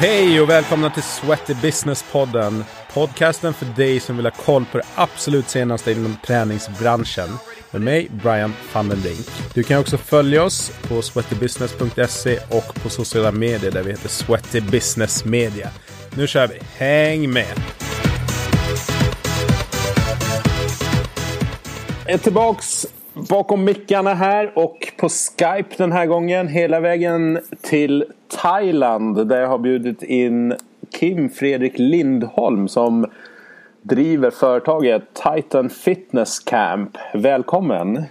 Hej och välkomna till Sweaty Business-podden. Podcasten för dig som vill ha koll på det absolut senaste inom träningsbranschen. Med mig, Brian van den Brink. Du kan också följa oss på sweatybusiness.se och på sociala medier där vi heter Sweaty Business Media. Nu kör vi. Häng med! Jag är tillbaks bakom mickarna här och på Skype den här gången hela vägen till Thailand där jag har bjudit in Kim Fredrik Lindholm som driver företaget Titan Fitness Camp. Välkommen!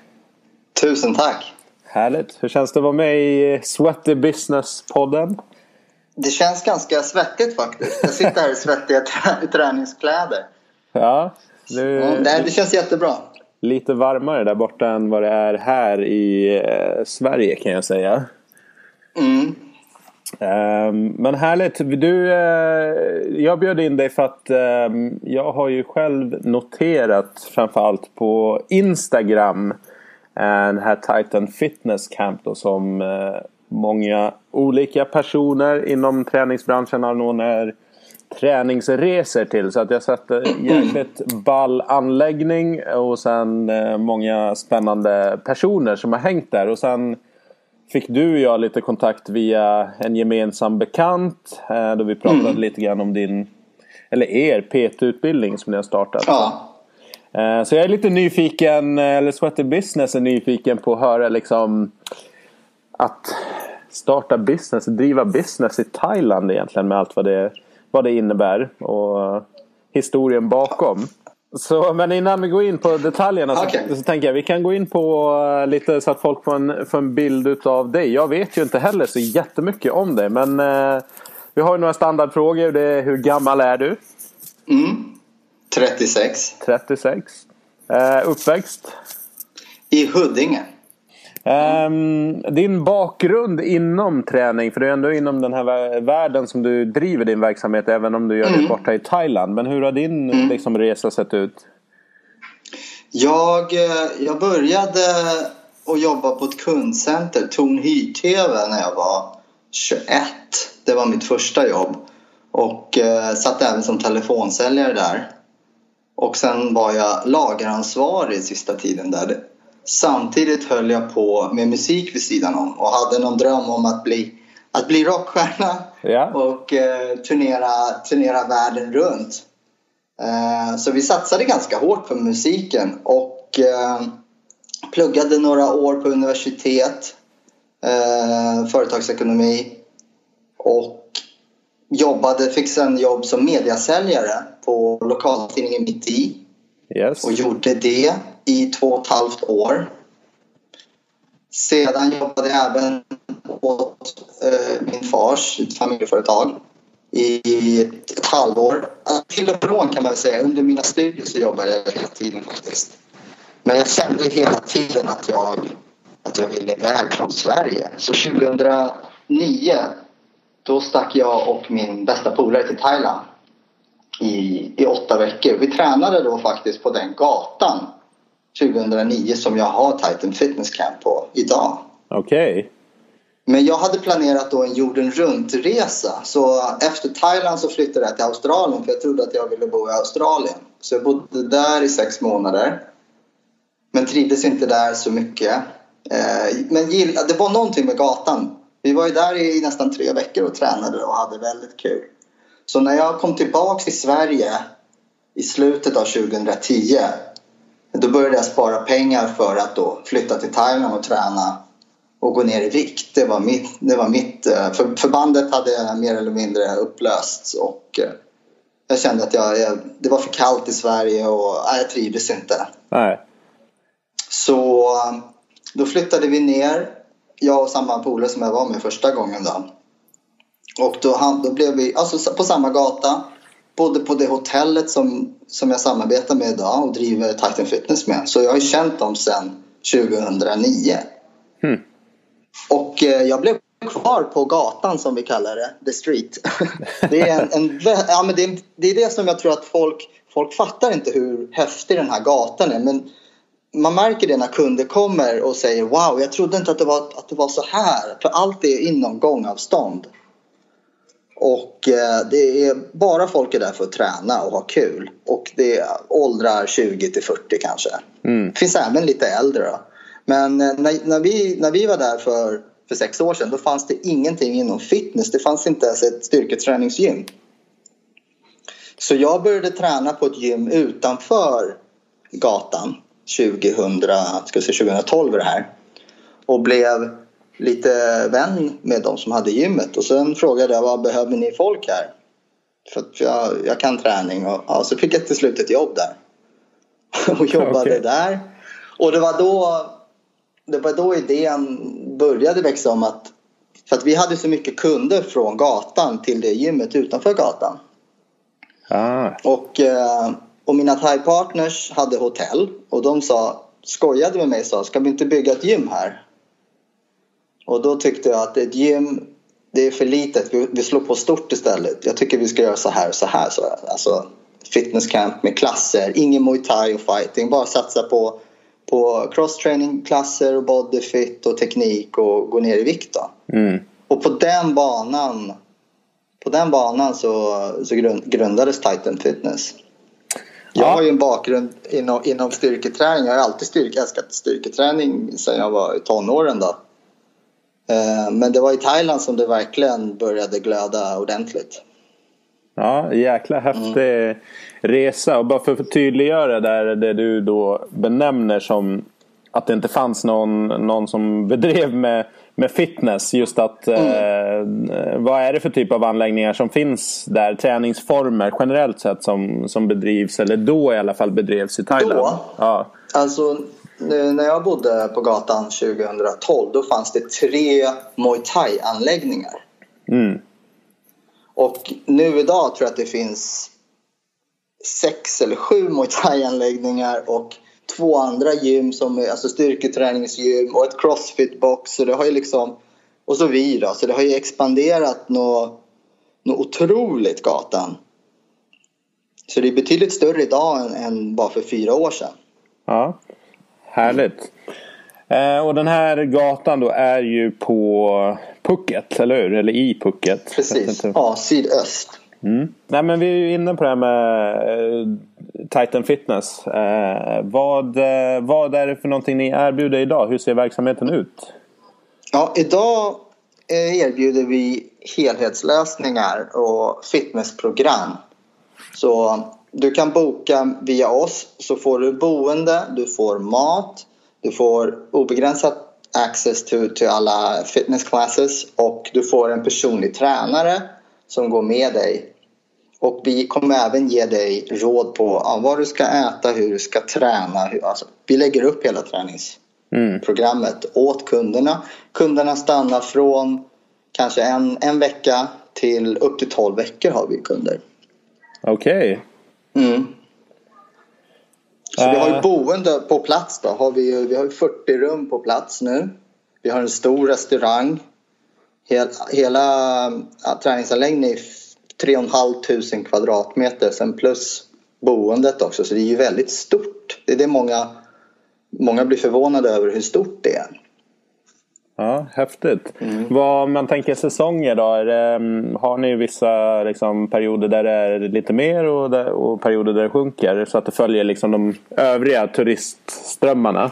Tusen tack! Härligt! Hur känns det att vara med i Sweaty Business-podden? Det känns ganska svettigt faktiskt. Jag sitter här i svettiga träningskläder. Ja, det, ja, det känns jättebra lite varmare där borta än vad det är här i eh, Sverige kan jag säga. Mm. Um, men härligt. Du, uh, jag bjöd in dig för att um, jag har ju själv noterat framförallt på Instagram uh, den här Titan Fitness Camp då, som uh, många olika personer inom träningsbranschen är träningsresor till. Så att jag sett jäkligt ball anläggning och sen eh, många spännande personer som har hängt där. Och sen fick du och jag lite kontakt via en gemensam bekant. Eh, då vi pratade mm. lite grann om din, eller er PT-utbildning som ni har startat. Ja. Eh, så jag är lite nyfiken, eller Sweaty Business är nyfiken på att höra liksom att starta business, driva business i Thailand egentligen med allt vad det är vad det innebär och historien bakom. Så, men innan vi går in på detaljerna okay. så, så, tänker jag vi kan gå in på uh, lite så att folk får en, får en bild av dig. Jag vet ju inte heller så jättemycket om dig men uh, vi har ju några standardfrågor. Det är, hur gammal är du? Mm. 36. 36. Uh, uppväxt? I Huddinge. Um, din bakgrund inom träning, för det är ändå inom den här världen som du driver din verksamhet även om du gör mm. det borta i Thailand. Men hur har din mm. liksom, resa sett ut? Jag, eh, jag började att jobba på ett kundcenter, Torn Hyr-TV, när jag var 21. Det var mitt första jobb. Och eh, satt även som telefonsäljare där. Och sen var jag lageransvarig sista tiden där. Samtidigt höll jag på med musik vid sidan om och hade någon dröm om att bli, att bli rockstjärna ja. och eh, turnera, turnera världen runt. Eh, så vi satsade ganska hårt på musiken och eh, pluggade några år på universitet, eh, företagsekonomi och jobbade, fick sen jobb som mediasäljare på lokaltidningen Mitt i yes. och gjorde det i två och ett halvt år. Sedan jobbade jag även åt eh, min fars familjeföretag i ett halvår. Till och från kan man säga. Under mina studier så jobbade jag hela tiden faktiskt. Men jag kände hela tiden att jag, att jag ville iväg från Sverige. Så 2009 då stack jag och min bästa polare till Thailand i, i åtta veckor. Vi tränade då faktiskt på den gatan 2009 som jag har Titan Fitness Camp på idag. Okej. Okay. Men jag hade planerat då en jorden runt-resa. Så efter Thailand så flyttade jag till Australien för jag trodde att jag ville bo i Australien. Så jag bodde där i sex månader. Men trivdes inte där så mycket. Eh, men det var någonting med gatan. Vi var ju där i nästan tre veckor och tränade och hade väldigt kul. Så när jag kom tillbaks till Sverige i slutet av 2010 då började jag spara pengar för att då flytta till Thailand och träna och gå ner i vikt. Det var mitt, det var mitt eh, för förbandet hade mer eller mindre upplösts och eh, jag kände att jag, jag, det var för kallt i Sverige och nej, jag trivdes inte. Nej. Så då flyttade vi ner, jag och samma polare som jag var med första gången då. Och då, då blev vi, alltså på samma gata, bodde på det hotellet som, som jag samarbetar med idag och driver Titan Fitness med. Så jag har känt dem sedan 2009. Mm. Och eh, jag blev kvar på gatan som vi kallar det, the street. det, är en, en, ja, men det, är, det är det som jag tror att folk, folk fattar inte hur häftig den här gatan är. Men man märker det när kunder kommer och säger wow, jag trodde inte att det var, att det var så här. För allt är inom gångavstånd. Och eh, det är bara folk är där för att träna och ha kul. Och det är åldrar 20 till 40 kanske. Mm. Finns även lite äldre då. Men eh, när, när, vi, när vi var där för, för sex år sedan då fanns det ingenting inom fitness. Det fanns inte ens ett styrketräningsgym. Så jag började träna på ett gym utanför gatan 2000, ska säga 2012 det här. Och blev lite vän med de som hade gymmet. Och sen frågade jag vad behöver ni folk här? För att jag, jag kan träning och ja, så fick jag till slut ett jobb där. och jobbade okay. där. Och det var då det var då idén började växa om att för att vi hade så mycket kunder från gatan till det gymmet utanför gatan. Ah. Och, eh, och mina thai-partners hade hotell och de sa, skojade med mig och sa, ska vi inte bygga ett gym här? Och då tyckte jag att ett gym, det är för litet, vi, vi slår på stort istället. Jag tycker vi ska göra så här och så här. Så, alltså fitnesscamp med klasser, ingen muay thai och fighting, bara satsa på på cross-training-klasser och bodyfit och teknik och gå ner i vikt. Mm. Och på den banan på den banan så, så grundades Titan Fitness. Jag ja. har ju en bakgrund inom, inom styrketräning. Jag har alltid styrk, älskat styrketräning sedan jag var i tonåren. Då. Eh, men det var i Thailand som det verkligen började glöda ordentligt. Ja, jäkla häftig mm. resa. Och bara för att tydliggöra där det du då benämner som att det inte fanns någon, någon som bedrev med, med fitness. Just att mm. eh, vad är det för typ av anläggningar som finns där? Träningsformer generellt sett som, som bedrivs, eller då i alla fall bedrevs i Thailand? Då? Ja. Alltså när jag bodde på gatan 2012 då fanns det tre Muay Thai-anläggningar. Mm. Och nu idag tror jag att det finns sex eller sju Muay Thai-anläggningar och två andra gym som är alltså styrketräningsgym och ett crossfit-box. Så det har ju liksom, och så vi då, så det har ju expanderat något, något otroligt gatan. Så det är betydligt större idag än, än bara för fyra år sedan. Ja, härligt. Eh, och den här gatan då är ju på Pucket, eller hur? Eller i Pucket. Precis, ja sydöst. Mm. Nej, men vi är ju inne på det här med eh, Titan Fitness. Eh, vad, eh, vad är det för någonting ni erbjuder idag? Hur ser verksamheten ut? Ja, idag eh, erbjuder vi helhetslösningar och fitnessprogram. Så du kan boka via oss så får du boende, du får mat, du får obegränsat access till, till alla fitness classes och du får en personlig tränare som går med dig. Och vi kommer även ge dig råd på ja, vad du ska äta, hur du ska träna. Hur, alltså, vi lägger upp hela träningsprogrammet mm. åt kunderna. Kunderna stannar från kanske en, en vecka till upp till 12 veckor har vi kunder. Okej. Okay. Mm. Så uh. vi har ju eh. boende på plats då. Har vi, vi har 40 rum på plats nu. Vi har en stor restaurang. Hela, hela ja, träningsanläggningen är 3 500 kvadratmeter. Sen plus boendet också. Så det är ju väldigt stort. Det är det många, många blir förvånade över hur stort det är. Ja, häftigt. Mm. Vad man tänker säsonger då? Det, mm, har ni vissa liksom, perioder där det är lite mer och, där, och, perioder där det sjunker? Så att det följer liksom, de övriga turistströmmarna?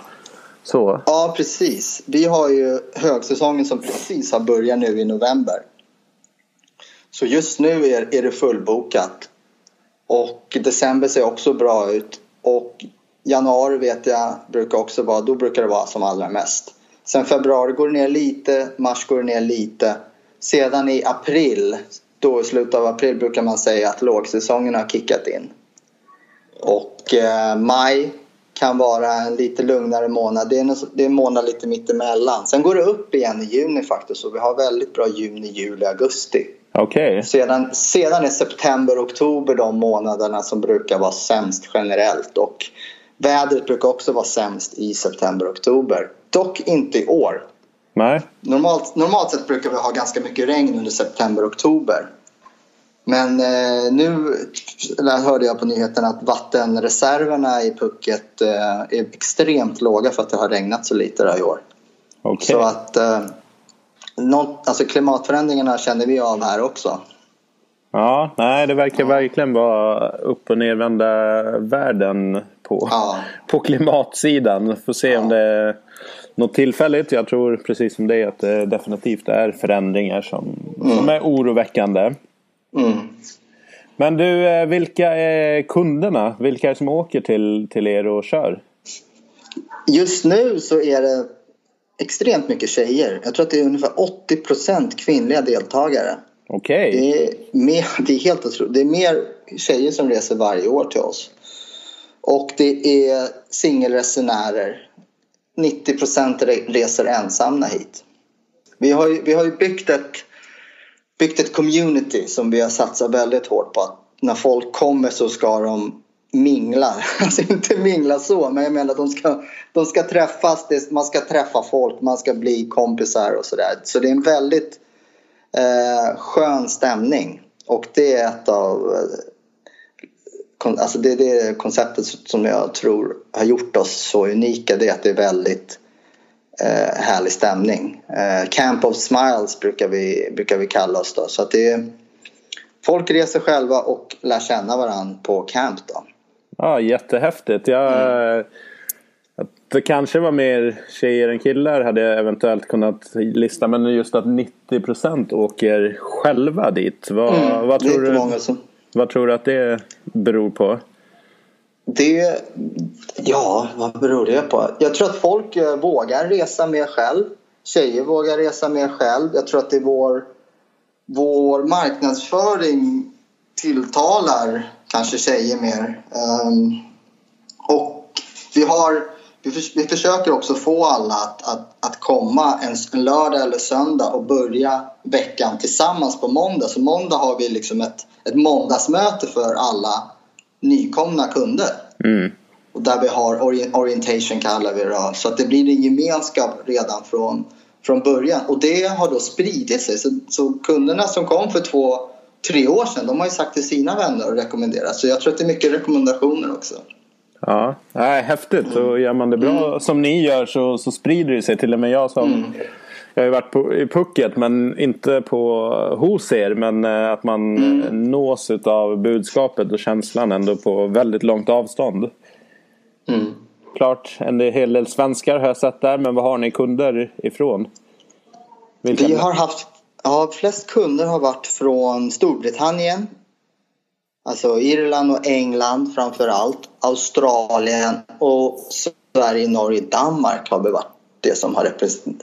Så. Ja, precis. Vi har ju högsäsongen som precis har börjat nu i november. Så just nu är, är det fullbokat. Och december ser också bra ut. Och januari vet jag brukar också vara, då brukar det vara som allra mest. Sen februari går det ner lite, mars går det ner lite. Sedan i april, då i slutet av april brukar man säga att lågsäsongen har kickat in. Och eh, maj kan vara en lite lugnare månad. Det är, en, det är en månad lite mittemellan. Sen går det upp igen i juni faktiskt. Så vi har väldigt bra juni, juli, augusti. Okay. Sedan, sedan är september, oktober de månaderna som brukar vara sämst generellt. Och vädret brukar också vara sämst i september, oktober. Dock inte i år. Nej. Normalt, normalt sett brukar vi ha ganska mycket regn under september, oktober. Men eh, nu hörde jag på nyheterna att vattenreserverna i Phuket eh, är extremt låga för att det har regnat så lite där i år. Okay. Så att eh, något, alltså klimatförändringarna känner vi av här också. Ja, nej det verkar ja. verkligen vara upp och nervända världen på, ja. på klimatsidan. Får se ja. om det är något tillfälligt. Jag tror precis som det att det definitivt är förändringar som, mm. som är oroväckande. Mm. Men du, eh, vilka är kunderna? Vilka är det som åker till, till er och kör? Just nu så är det extremt mycket tjejer. Jag tror att det är ungefär 80% kvinnliga deltagare. Okej. Okay. Det, är det är helt otroligt. Det är mer tjejer som reser varje år till oss. Och det är singelresenärer. 90 procent reser ensamma hit. Vi har ju, vi har ju byggt, ett, byggt ett community som vi har satsat väldigt hårt på. Att när folk kommer så ska de mingla. Alltså inte mingla så, men jag menar att de ska, de ska träffas. Man ska träffa folk, man ska bli kompisar och sådär. Så det är en väldigt eh, skön stämning. Och det är ett av eh, alltså det det konceptet som jag tror har gjort oss så unika. Det är att det är väldigt eh, härlig stämning. Eh, Camp of Smiles brukar vi, brukar vi kalla oss då. Så att det är, folk reser själva och lär känna varandra på camp då. Ja, jättehäftigt. Jag, mm. Att det kanske var mer tjejer än killar hade jag eventuellt kunnat lista. Men just att 90% åker själva dit. Vad, mm, vad, tror, du, som vad tror du att det beror på? Det, ja, vad beror det på? Jag tror att folk eh, vågar resa mer själv. Tjejer vågar resa mer själv. Jag tror att det är vår, vår marknadsföring tilltalar kanske tjejer mer. Um, och vi har vi, för, vi försöker också få alla att, att, att komma en, en, lördag eller söndag och börja veckan tillsammans på måndag. Så måndag har vi liksom ett, ett måndagsmöte för alla nykomna kunder. Mm. Och där vi har orientation kallar vi det Så att det blir en gemenskap redan från, från början. Och det har då spridit sig. Så, så kunderna som kom för två, tre år sedan de har ju sagt till sina vänner och rekommenderat. Så jag tror att det är mycket rekommendationer också. Ja, nej, häftigt. Mm. Och gör man det bra mm. som ni gör så, så sprider det sig. Till och med jag som mm. Jag har ju varit på, i Pucket men inte på, hos er. Men eh, att man mm. nås av budskapet och känslan ändå på väldigt långt avstånd. Mm. Klart en hel del svenskar har jag sett där. Men vad har ni kunder ifrån? Vilka? Vi har haft, ja flest kunder har varit från Storbritannien, Alltså Irland och England framför allt. Australien och Sverige, Norge, Danmark har varit det som har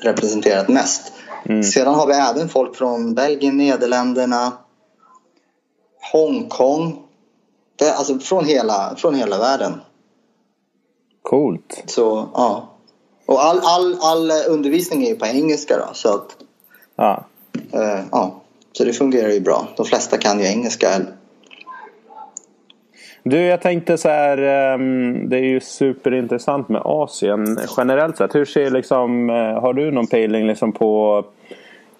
representerat mest. Mm. Sedan har vi även folk från Belgien, Nederländerna, Hongkong. Det, alltså från hela, från hela världen. Coolt. Så, ja. Och all, all, all undervisning är ju på engelska då, så att... Ja. Eh, ja. Så det fungerar ju bra. De flesta kan ju engelska du, jag tänkte så här. Ehm, det är ju superintressant med Asien generellt sett. Hur ser liksom, eh, har du någon pejling liksom på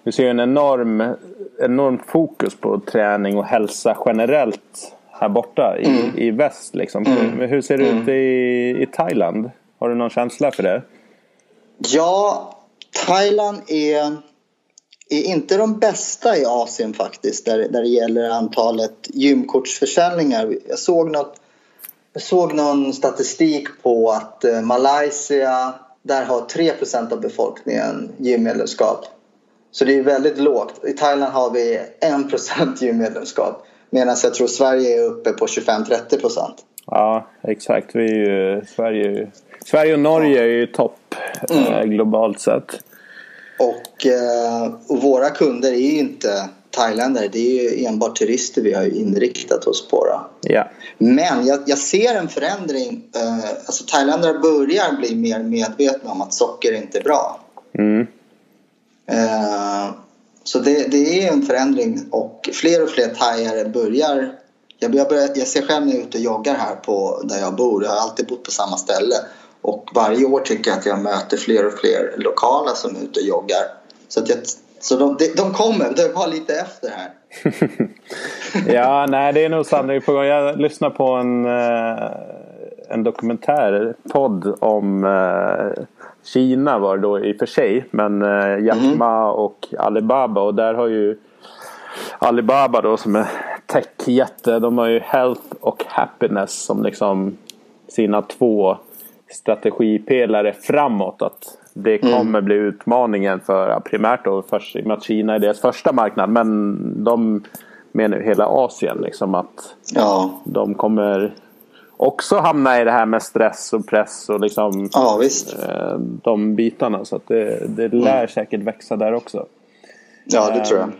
vi ser en enorm, enormt fokus på träning och hälsa generellt här borta i, mm. i väst. Liksom. Mm. Hur ser det mm. ut i, i Thailand? Har du någon känsla för det? Ja, Thailand är är inte de bästa i Asien faktiskt där, där det gäller antalet gymkortsförsäljningar. Jag såg, något, jag såg någon statistik på att eh, Malaysia där har 3% av befolkningen gymmedlemskap. Så det är väldigt lågt. I Thailand har vi 1% gymmedlemskap medan jag tror Sverige är uppe på 25-30% Ja, exakt. Vi är ju, Sverige, Sverige och Norge är ju topp mm. Eh, globalt sett. Och, eh, och, våra kunder är ju inte thailändare, det är ju enbart turister vi har inriktat oss på. Då. Ja. Men jag, jag, ser en förändring. Eh, alltså thailändare börjar bli mer medvetna om att socker inte är bra. Mm. Eh, så det, det, är en förändring och fler och fler thaiare börjar jag, börjar, jag ser själv när jag är ute och joggar här på, där jag bor. Jag har alltid bott på samma ställe. Och varje år tycker jag att jag möter fler och fler lokala som är ute och joggar. Så, att jag, så de, de kommer, de var lite efter här. ja, nej det är nog sannolikt på gång. Jag lyssnade på en, eh, en dokumentärpodd om eh, Kina var det då i och för sig. Men eh, Jack Ma mm. och Alibaba och där har ju Alibaba då som är techjätte. De har ju Health och Happiness som liksom sina två strategipelare framåt. Att det mm. kommer mm. bli utmaningen för primärt då först, med att Kina är deras första marknad. Men de menar hela Asien liksom att ja. de kommer också hamna i det här med stress och press och liksom ja, visst. Eh, de bitarna. Så att det, det lär mm. säkert växa där också. Ja, det tror jag. Ehm,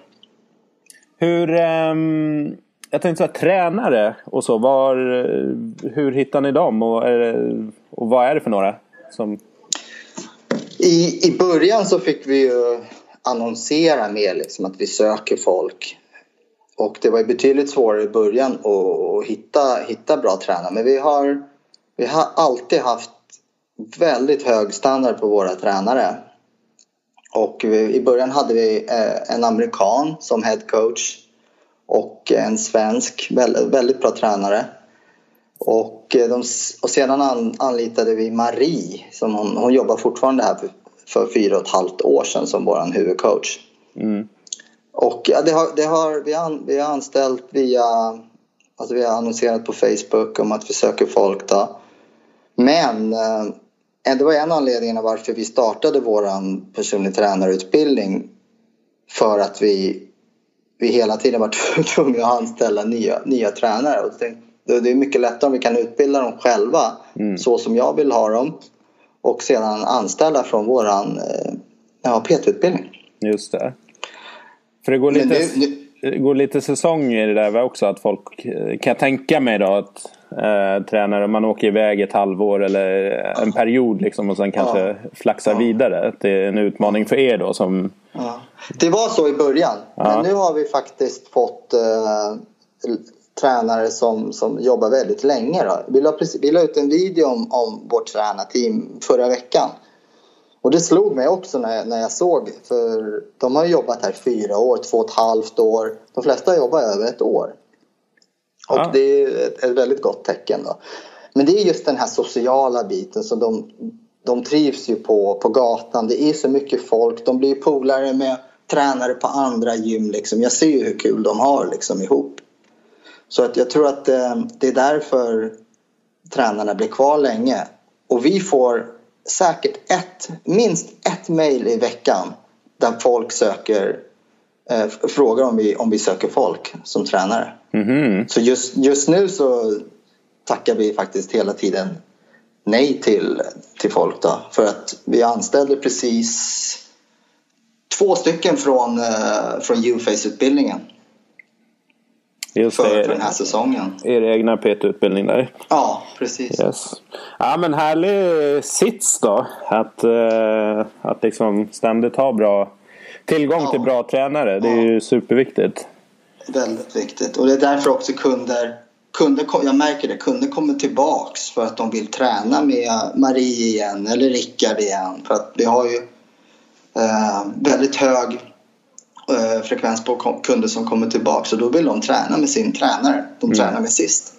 hur, um, jag tänkte så här, tränare och så. Var, hur hittar ni dem och, och vad är det för några? Som... I, I början så fick vi ju annonsera mer liksom att vi söker folk. Och det var ju betydligt svårare i början att, att hitta, hitta bra tränare. Men vi har, vi har alltid haft väldigt hög standard på våra tränare. Och vi, i början hade vi eh, en amerikan som head coach och en svensk, väldigt, bra tränare. Och, eh, de, och sedan an, anlitade vi Marie, som hon, hon jobbar fortfarande här för, för fyra och ett halvt år sedan som vår huvudcoach. Mm. Och ja, det har, det har, vi, har, vi har anställt via, alltså vi har annonserat på Facebook om att vi söker folk då. Men eh, det var en anledning varför vi startade vår personlig tränarutbildning. För att vi, vi hela tiden var tvungna att anställa nya, nya tränare. Och det är mycket lättare om vi kan utbilda dem själva mm. så som jag vill ha dem. Och sedan anställa från våran eh, ja, PT-utbildning. Just det. För det går lite, det, det... går lite säsong i det där också. Att folk, kan jag tänka mig då att eh, tränare, man åker iväg ett halvår eller en period liksom och sen kanske ja. flaxar ja. vidare. Det är en utmaning för er då som... Ja. Det var så i början. Men nu har vi faktiskt fått eh, tränare som, som jobbar väldigt länge. Då. Vi, la, vi la ut en video om, om vårt tränarteam förra veckan. Och det slog mig också när, när jag såg, för de har jobbat här fyra år, två och ett halvt år. De flesta jobbar över ett år. Och ja. det är ett, ett, väldigt gott tecken. Då. Men det är just den här sociala biten som de, de trivs ju på, på gatan. Det är så mycket folk. De blir polare med tränare på andra gym. Liksom. Jag ser ju hur kul de har liksom, ihop. Så att jag tror att eh, det är därför tränarna blir kvar länge. Och vi får säkert ett, minst ett mejl i veckan där folk söker eh, frågar om vi, om vi söker folk som tränare. Mm -hmm. Så just, just nu så tackar vi faktiskt hela tiden nej till, till folk då. För att vi anställde precis två stycken från, eh, från U-Face-utbildningen. Just för, det, för den här säsongen. Er egna PT-utbildning där. Ja, precis. Yes. Ja men härlig sits då. Att, uh, att liksom ständigt ha bra tillgång ja. till bra tränare. Det är ja. ju superviktigt. Väldigt viktigt. Och det är därför också kunder Kunder, jag märker det, kunder kommer tillbaks för att de vill träna med Marie igen eller Rickard igen. För att vi har ju eh, väldigt hög eh, frekvens på kunder som kommer tillbaka så då vill de träna med sin tränare de mm. tränar med sist.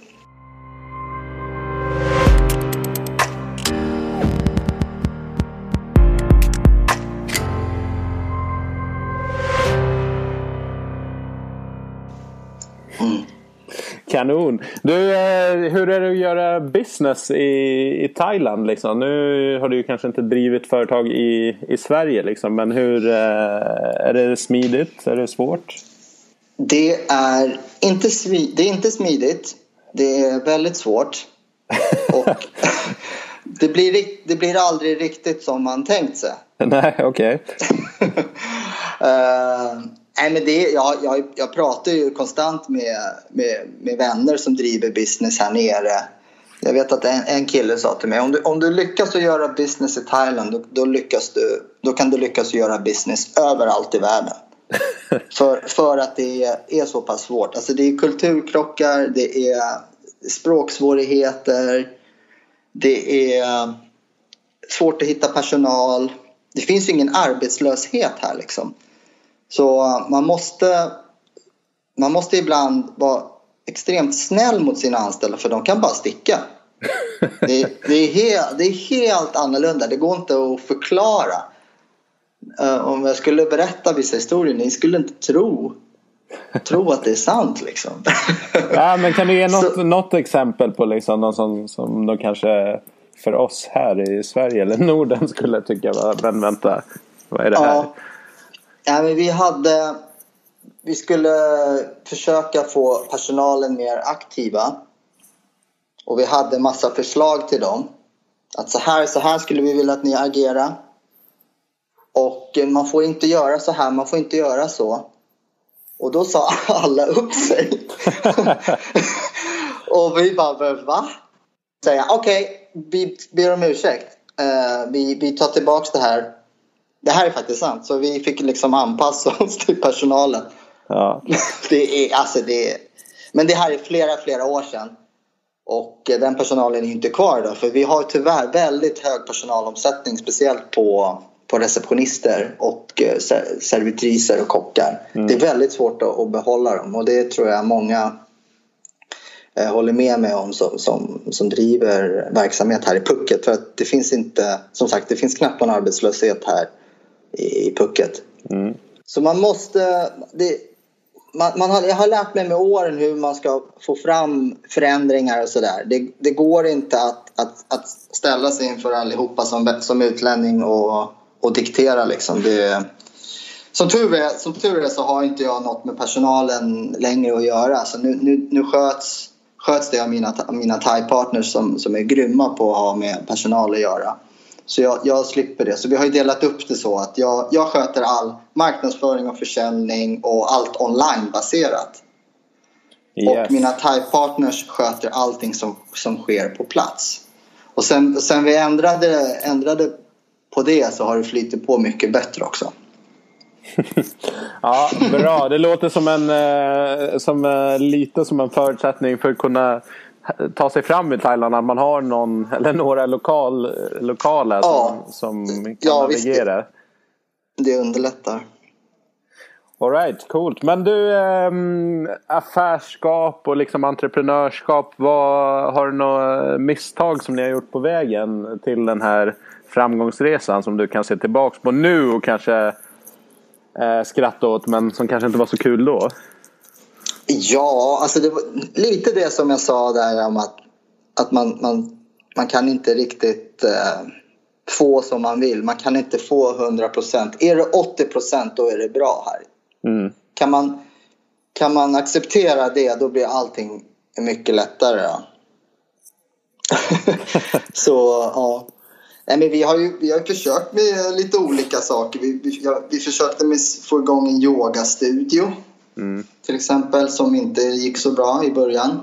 Kanon! Du, eh, hur är det att göra business i, i Thailand? Liksom? Nu har du kanske inte drivit företag i, i Sverige, liksom, men hur, eh, är det smidigt? Är det svårt? Det är inte, det är inte smidigt. Det är väldigt svårt. Och det, blir, det blir aldrig riktigt som man tänkt sig. Nej, okej. Okay. uh, Nej, men det, jag, jag, jag pratar ju konstant med, med, med vänner som driver business här nere. Jag vet att en, en kille sa till mig om du, om du lyckas att göra business i Thailand då, då, lyckas du, då kan du lyckas göra business överallt i världen. för, för att det är, är så pass svårt. Alltså det är kulturkrockar, det är språksvårigheter, det är svårt att hitta personal. Det finns ju ingen arbetslöshet här liksom. Så man måste, man måste ibland vara extremt snäll mot sina anställda för de kan bara sticka. Det, det, är, helt, det är helt annorlunda, det går inte att förklara. Uh, om jag skulle berätta vissa historier, ni skulle inte tro tro att det är sant liksom. ja, men kan du ge något, Så... något exempel på liksom någon som, som då kanske för oss här i Sverige eller Norden skulle tycka men vänta, vad är det här? Ja, ja men vi hade vi skulle försöka få personalen mer aktiva. Och vi hade massa förslag till dem. Att så här, så här skulle vi vilja att ni agerar. Och man får inte göra så här, man får inte göra så. Och då sa alla upp sig. och vi bara, va? Säga, okej, okay, vi ber om ursäkt. Uh, vi, vi tar tillbaks det här. Det här är faktiskt sant. Så vi fick liksom anpassa oss till personalen. Ja. det är, alltså det är, men det här är flera, flera år sedan. Och den personalen är inte kvar idag. För vi har tyvärr väldigt hög personalomsättning. Speciellt på, på receptionister och eh, servitriser och kockar. Mm. Det är väldigt svårt att, att, behålla dem. Och det tror jag många eh, håller med mig om som, som, som driver verksamhet här i Pucket. För att det finns inte, som sagt, det finns knappt någon arbetslöshet här i, i Pucket. Mm. Så man måste, det, man, man har, jag har lärt mig med åren hur man ska få fram förändringar och sådär. Det, det går inte att, att, att ställa sig inför allihopa som, som utlänning och, och diktera liksom. Det, som tur, är, som tur är så har inte jag något med personalen längre att göra. Så nu, nu, nu sköts, sköts det av mina, mina thai-partners som, som är grymma på att ha med personal att göra. Så jag, jag, slipper det. Så vi har ju delat upp det så att jag, jag sköter all marknadsföring och försäljning och allt online-baserat. Yes. Och mina Thai-partners sköter allting som, som sker på plats. Och sen, sen vi ändrade, ändrade på det så har det flyttat på mycket bättre också. ja, bra. Det låter som en, eh, som, eh, lite som en förutsättning för att kunna ta sig fram i Thailand att man har någon eller några lokal, lokala ja. som, som kan ja, navigera. Visst, det, det underlättar. Alright, coolt. Men du, ähm, affärskap och liksom entreprenörskap. Vad, har du några misstag som ni har gjort på vägen till den här framgångsresan som du kan se tillbaks på nu och kanske äh, skratta åt men som kanske inte var så kul då? Ja, alltså det var lite det som jag sa där om att, att man, man, man kan inte riktigt eh, få som man vill. Man kan inte få 100 procent. Är det 80 procent då är det bra här. Mm. Kan, man, kan man acceptera det då blir allting mycket lättare. Ja. Så ja. Nej, men vi har ju vi har försökt med lite olika saker. Vi, vi, vi försökte med, få igång en yogastudio. Mm. Till exempel som inte gick så bra i början.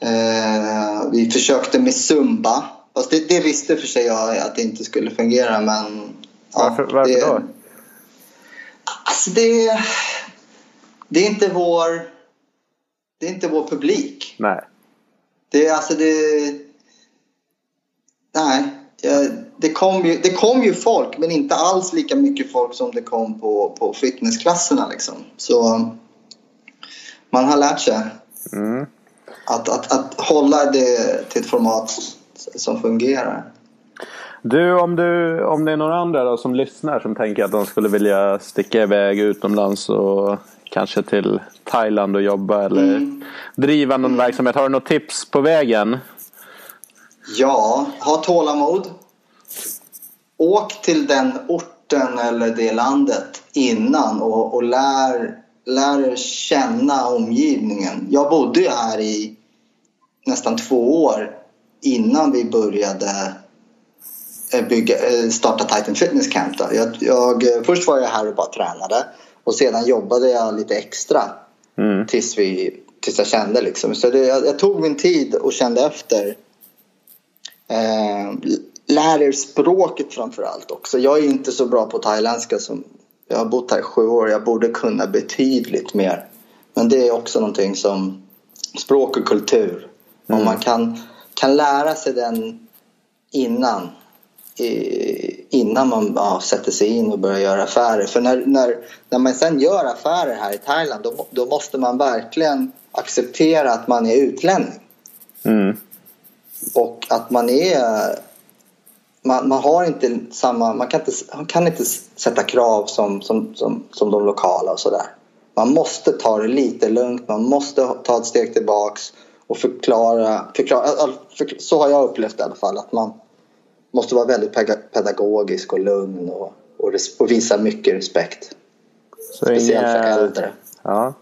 Eh, vi försökte med Zumba. Fast det, det, visste för sig jag att det inte skulle fungera men... Varför, ja, varför det, då? Alltså det, det är inte vår... Det är inte vår publik. Nej. Det är alltså det... Nej. Jag, det, kom ju, det kom ju folk men inte alls lika mycket folk som det kom på, på fitnessklasserna liksom. Så man har lärt sig mm. att, att, att hålla det till ett format som fungerar. Du om, du, om det är några andra då, som lyssnar som tänker att de skulle vilja sticka iväg utomlands och kanske till Thailand och jobba eller mm. driva någon mm. verksamhet. Har du något tips på vägen? Ja, ha tålamod åk till den orten eller det landet innan och, och lär, lär känna omgivningen. Jag bodde ju här i nästan två år innan vi började eh, bygga, eh, starta Titan Fitness Camp. Jag, jag, först var jag här och bara tränade och sedan jobbade jag lite extra mm. tills, vi, tills jag kände liksom. Så det, jag, jag, tog min tid och kände efter. Eh, lär er språket framför allt också. Jag är inte så bra på thailändska som jag har bott här i sju år. Jag borde kunna betydligt mer. Men det är också någonting som språk och kultur. Mm. Om man kan, kan lära sig den innan innan man ja, sätter sig in och börjar göra affärer. För när, när, när man sen gör affärer här i Thailand då, då måste man verkligen acceptera att man är utlänning. Mm. Och att man är man, man, har inte samma, man kan inte, man kan inte sätta krav som, som, som, som de lokala och sådär. Man måste ta det lite lugnt, man måste ta ett steg tillbaks och förklara, förklara för, så har jag upplevt det i alla fall, att man måste vara väldigt pedagogisk och lugn och, och, och visa mycket respekt. Så Speciellt inga... för äldre. Ja.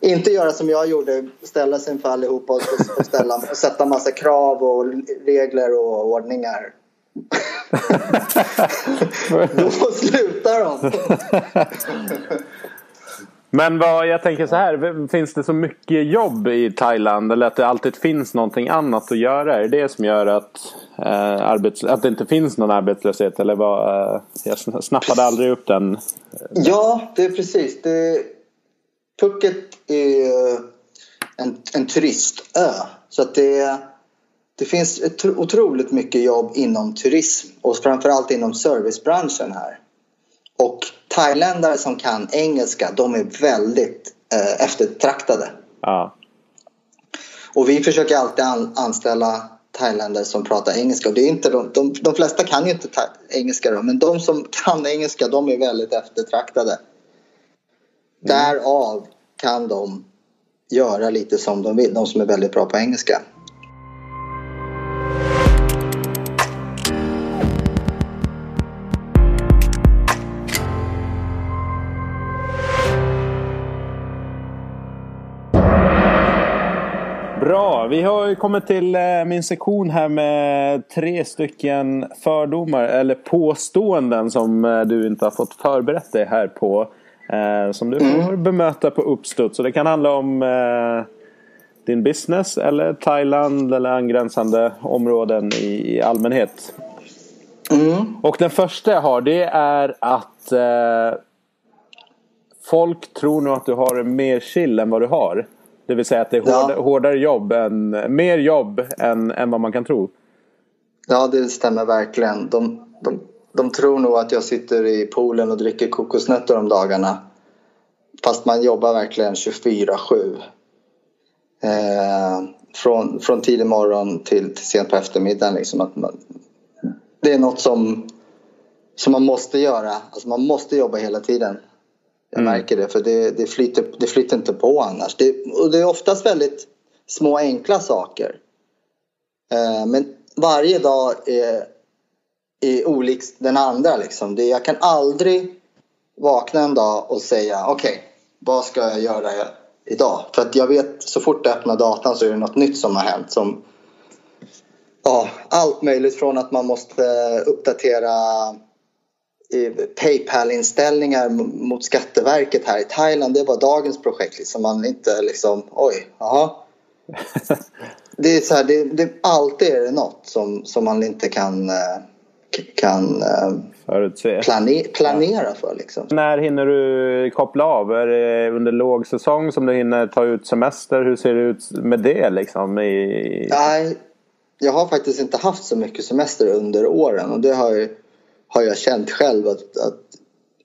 Inte göra som jag gjorde, ställa sig inför allihopa och, och, ställa, sätta massa krav och regler och ordningar. Då slutar de. Men vad, jag tänker så här, finns det så mycket jobb i Thailand eller att det alltid finns någonting annat att göra? Är det det som gör att, eh, arbets, att det inte finns någon arbetslöshet? Eller vad, eh, jag snappade aldrig upp den. Ja, det är precis. Det, Phuket är en, en turistö. Så att det, det finns ett otroligt mycket jobb inom turism och framförallt inom servicebranschen här. Och thailändare som kan engelska, de är väldigt eh, eftertraktade. Ja. Och vi försöker alltid an anställa thailändare som pratar engelska. Det är inte de, de, de flesta kan ju inte engelska då, men de som kan engelska de är väldigt eftertraktade. Mm. Därav kan de göra lite som de vill, de som är väldigt bra på engelska. Bra, vi har kommit till eh, min sektion här med tre stycken fördomar eller påståenden som eh, du inte har fått förberett dig här på. Eh, som du får mm. bemöta på uppstuds. Så det kan handla om din business eller Thailand eller angränsande områden i allmänhet. Mm. Och den första jag har det är att folk tror nog att du har mer chill än vad du har. Det vill säga att det är hård, ja. hårdare jobb, än, mer jobb än, än vad man kan tro. Ja, det stämmer verkligen. De, de, de tror nog att jag sitter i poolen och dricker kokosnötter om dagarna. Fast man jobbar verkligen 24-7. Eh, från, från tidig morgon till, till sent på eftermiddagen. Liksom att man, det är något som, som man måste göra. Alltså man måste jobba hela tiden. Jag mm. märker det för det, det, flyter, det flyter inte på annars. Det, och det är oftast väldigt små enkla saker. Eh, men varje dag är, är olik den andra. Liksom. Det, jag kan aldrig vakna en dag och säga okej, okay, vad ska jag göra idag? För att jag vet så fort jag öppnar datan så är det något nytt som har hänt. Som, ja, allt möjligt från att man måste uppdatera Paypal-inställningar mot Skatteverket här i Thailand. Det var dagens projekt. Liksom. Man inte liksom, oj, jaha. det är så här, det, det, alltid är det något som, som man inte kan, eh, kan eh. Plane, planera för. Liksom. När hinner du koppla av? Är det under lågsäsong som du hinner ta ut semester? Hur ser det ut med det? Liksom, i... Nej, jag har faktiskt inte haft så mycket semester under åren och det har ju har jag känt själv att, att,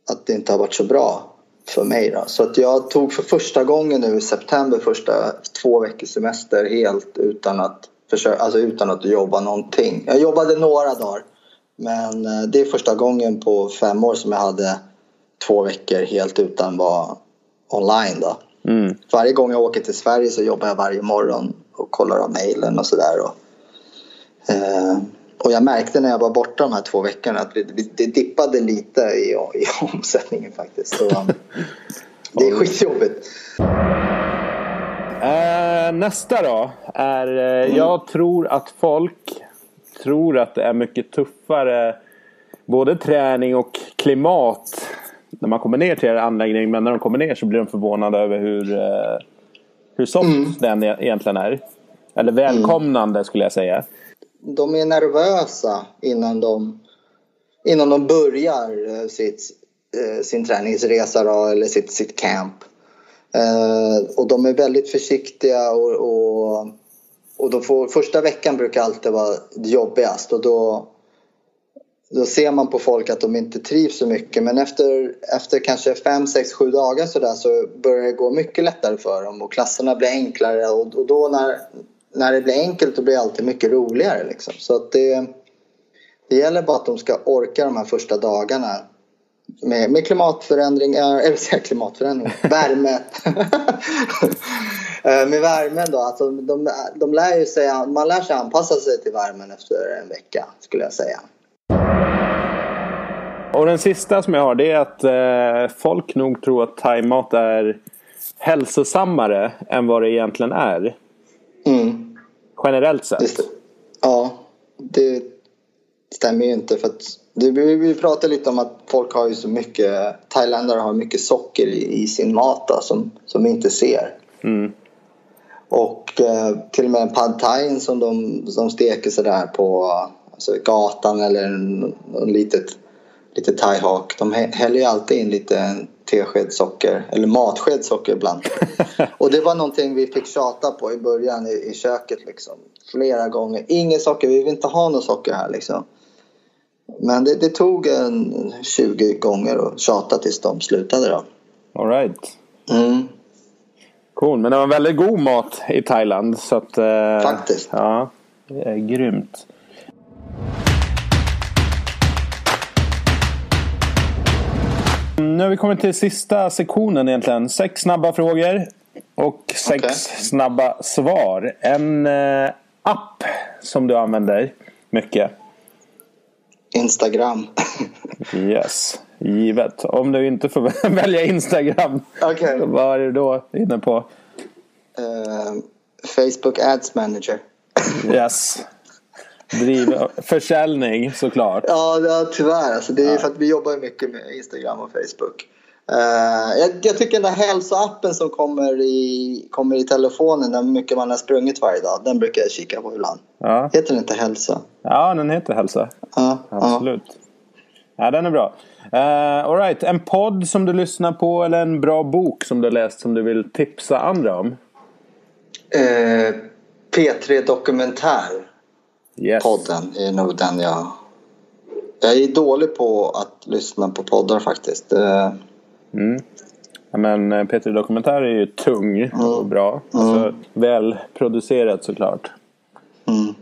att det inte har varit så bra för mig. Då. Så att jag tog för första gången nu i september första två veckors semester helt utan att, försöka, alltså utan att jobba någonting. Jag jobbade några dagar men eh, det är första gången på fem år som jag hade två veckor helt utan vara online. Då. Mm. Varje gång jag åker till Sverige så jobbar jag varje morgon och kollar av mejlen och sådär. Eh, och jag märkte när jag var borta de här två veckorna att det, det dippade lite i, i omsättningen faktiskt. Så, det är skitjobbigt. Uh, nästa då är, uh, mm. jag tror att folk tror att det är mycket tuffare både träning och klimat när man kommer ner till er anläggning. Men när de kommer ner så blir de förvånade över hur, uh, hur soft mm. den e-, egentligen är. Eller välkomnande mm. skulle jag säga de är nervösa innan de, innan de börjar eh, sitt, eh, sin träningsresa då, eller sitt, sitt camp. Eh, och de är väldigt försiktiga och, och, och då får, första veckan brukar alltid vara jobbigast och då, då ser man på folk att de inte trivs så mycket men efter, efter kanske 5, 6, 7 dagar så, där så börjar det gå mycket lättare för dem och klasserna blir enklare och, och då när, när det blir enkelt då blir det alltid mycket roligare. Liksom. Så att det, det gäller bara att de ska orka de här första dagarna med, med klimatförändringar, eller klimatförändringar, värme. Eh, med värmen då, alltså de, de lär ju sig, man lär sig anpassa sig till värmen efter en vecka skulle jag säga. Och den sista som jag har det är att eh, folk nog tror att thaimat är hälsosammare än vad det egentligen är. Mm. Generellt sett. Det. Ja, det stämmer ju inte. för att det, vi pratade lite om att folk har ju så mycket, thailändare har mycket socker i, i sin mat då, som, som vi inte ser. Mm. Och eh, till och med pad thai som de, som steker sådär på alltså, gatan eller en, en litet, litet thaihak. De häller ju alltid in lite tesked socker, eller matsked socker ibland. och det var någonting vi fick tjata på i början i, i köket liksom. Flera gånger. Inget socker, vi vill inte ha något socker här liksom. Men det, det tog en 20 gånger att tjata tills de slutade då. Alright. Mm. Cool, men det var väldigt god mat i Thailand. Så att, eh, Faktiskt. Ja, det är grymt. Nu har vi kommit till sista sektionen egentligen. Sex snabba frågor och sex okay. snabba svar. En eh, app som du använder mycket. Instagram. yes, givet. Om du inte får välja Instagram. Okay. Vad är du då inne på? Uh, Facebook Ads Manager. yes. Driv försäljning såklart. Ja, ja tyvärr. Alltså, det är ja. för att vi jobbar mycket med Instagram och Facebook. Uh, jag, jag, tycker den där hälsoappen som kommer i, kommer i telefonen när mycket man har sprungit varje dag. Den brukar jag kika på ibland. Ja. Heter den inte Hälsa? Ja, den heter Hälsa. Ja, Absolut. Ja. ja, den är bra. Uh, Alright, en podd som du lyssnar på eller en bra bok som du har läst som du vill tipsa andra om? Uh, P3 Dokumentär. Yes. Podden är nog den jag... Jag är dålig på att lyssna på poddar faktiskt. Uh, Mm. Ja, men eh, Peter Dokumentär är ju tung och mm. bra. Alltså, mm. Välproducerat såklart. Mm.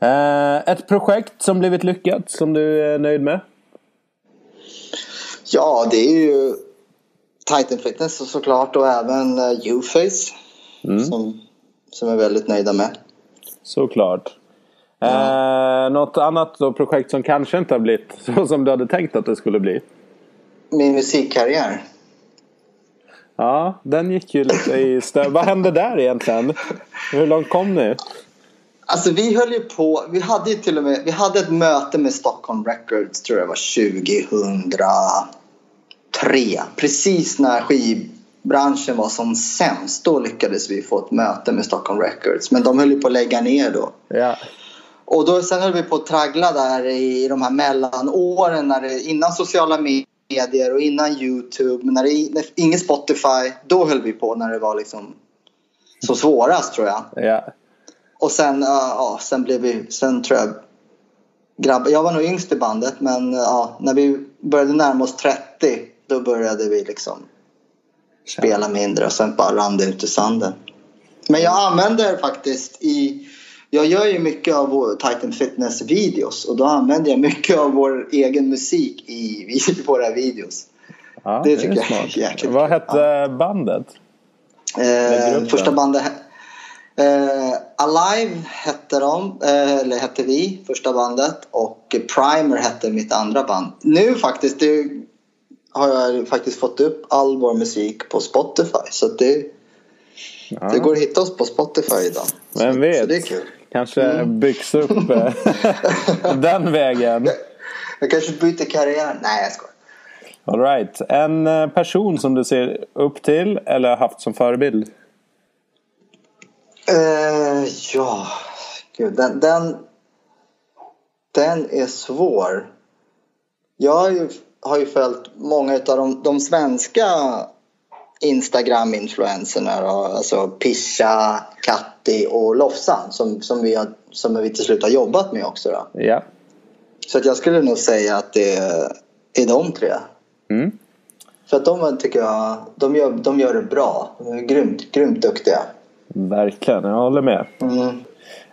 Eh, ett projekt som blivit lyckat som du är nöjd med? Ja, det är ju Titan Fitness såklart och även uh, Uface. Mm. Som, som är väldigt nöjda med. Såklart. Ja. Eh, något annat då, projekt som kanske inte har blivit så som du hade tänkt att det skulle bli? min musikkarriär. Ja, den gick ju lite i stö. Vad hände där egentligen? Hur långt kom ni? Alltså vi höll ju på, vi hade ju till och med, vi hade ett möte med Stockholm Records tror jag var 2003. Precis när skivbranschen var som sämst. Då lyckades vi få ett möte med Stockholm Records. Men de höll ju på att lägga ner då. Ja. Och då, sen höll vi på att traggla där i de här mellanåren när det, innan sociala medier och innan Youtube. När, det, när ingen Spotify, då höll vi på när det var liksom så svårast tror jag. Ja. Och sen, ja, sen blev vi, sen tror jag grabbar, jag var nog yngst i bandet men ja, när vi började närma oss 30 då började vi liksom spela mindre och sen bara rann det ut i sanden. Men jag använder faktiskt i jag gör ju mycket av vår Titan Fitness videos och då använder jag mycket av vår egen musik i våra videos. Ja, det tycker det är jag är jäkligt Vad hette bandet? Eh, första bandet eh, Alive hette de, eh, eller hette vi, första bandet och Primer hette mitt andra band. Nu faktiskt det, har jag faktiskt fått upp all vår musik på Spotify så det, ja. det går att hitta oss på Spotify idag. Vem vet? Så det är kul. Kanske mm. byggs upp eh, den vägen. Jag kanske byter karriär. Nej, jag skojar. All right. En eh, person som du ser upp till eller haft som förebild? Uh, ja, gud. Den, den, den är svår. Jag har ju, har ju följt många av de, de svenska Instagram-influencerna. Alltså Pisha, Katti och Lofsan som, som, vi har, som vi till slut har jobbat med också. Då. Ja. Så att jag skulle nog säga att det är, de tre. Mm. För att de tycker jag, de gör, de gör det bra. De är grymt, grymt duktiga. Verkligen, jag håller med. Mm.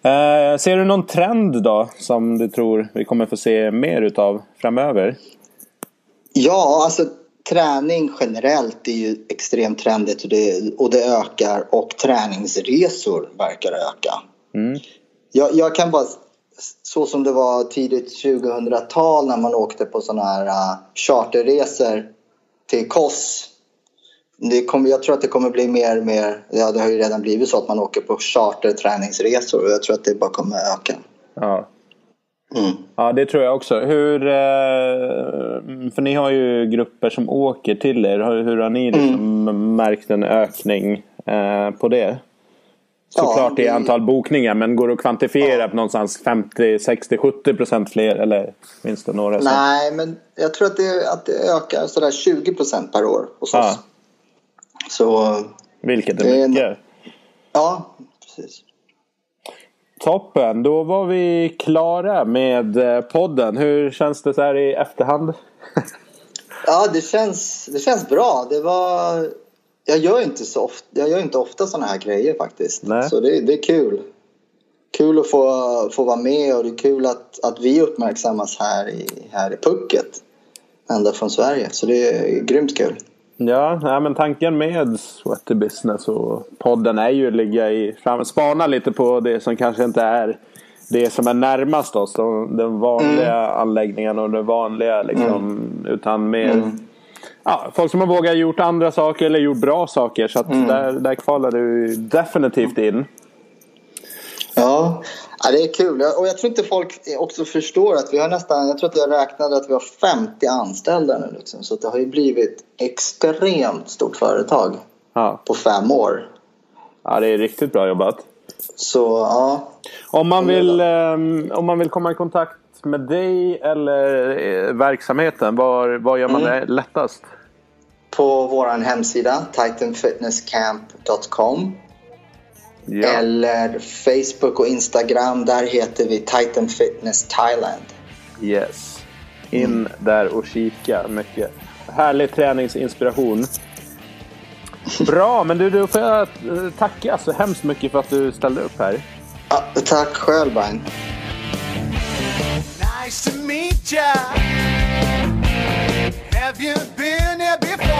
Eh, ser du någon trend då som du tror vi kommer få se mer utav framöver? Ja, alltså träning generellt är ju extremt trendigt och det, och det ökar och träningsresor verkar öka. Mm. Jag, jag kan bara, så som det var tidigt 2000-tal när man åkte på sådana här uh, charterresor till Kos. Det kommer, jag tror att det kommer bli mer och mer, ja det har ju redan blivit så att man åker på charterträningsresor och jag tror att det bara kommer öka. Ja. Mm. Ja, det tror jag också. Hur, eh, för ni har ju grupper som åker till er. Hur har ni liksom Mm. märkt en ökning eh, på det? Såklart Ja, i antal bokningar men går det att kvantifiera på någonstans 50, 60, 70 procent fler? Eller finns det några som... Nej, men jag tror att det, att det ökar sådär 20 procent per år hos Ja. oss. Så Vilket är Det är en- mycket. ja, precis. Toppen, då var vi klara med eh, podden. Hur känns det så här i efterhand? Ja, det känns, det känns bra. Det var, jag gör inte så ofta, jag gör inte ofta sådana här grejer faktiskt. Nej. Så det, det är kul. Kul att få, få vara med och det är kul att, att vi uppmärksammas här i, här i Pucket. Ända från Sverige. Så det är grymt kul. Ja, nej, men tanken med Sweaty Business och podden är ju att ligga i fram, spana lite på det som kanske inte är det som är närmast oss. De, den vanliga anläggningen och det vanliga liksom. Utan mer ja, folk som har vågat gjort andra saker eller gjort bra saker. Så att där, där kvalar du definitivt in. Ja, ja, det är kul. Och jag tror inte folk också förstår att vi har nästan, jag tror att jag räknade att vi har 50 anställda nu liksom. Så det har ju blivit extremt stort företag Ja, på fem år. ja det är riktigt bra jobbat. Så ja, Om man vill, ehm, om man vill komma i kontakt med dig eller eh, verksamheten, var, var gör man det lättast? på vår hemsida titanfitnesscamp.com Ja. eller Facebook och Instagram. Där heter vi Titan Fitness Thailand. Yes. In där och kika mycket. Härlig träningsinspiration. Bra, men du, då får jag eh, tacka så hemskt mycket för att du ställde upp här. Ja, tack själv Brian. Nice to meet ya. Have you been here before?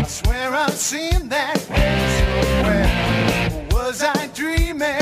I swear I've seen that I dream it.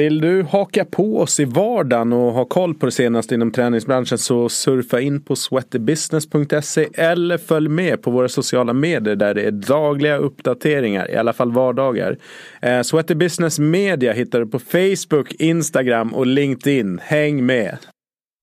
Vill du haka på oss i vardagen och ha koll på det senaste inom träningsbranschen så surfa in på sweatybusiness.se eller följ med på våra sociala medier där det är dagliga uppdateringar, i alla fall vardagar. Eh, Sweaty Business Media hittar du på Facebook, Instagram och LinkedIn. Häng med!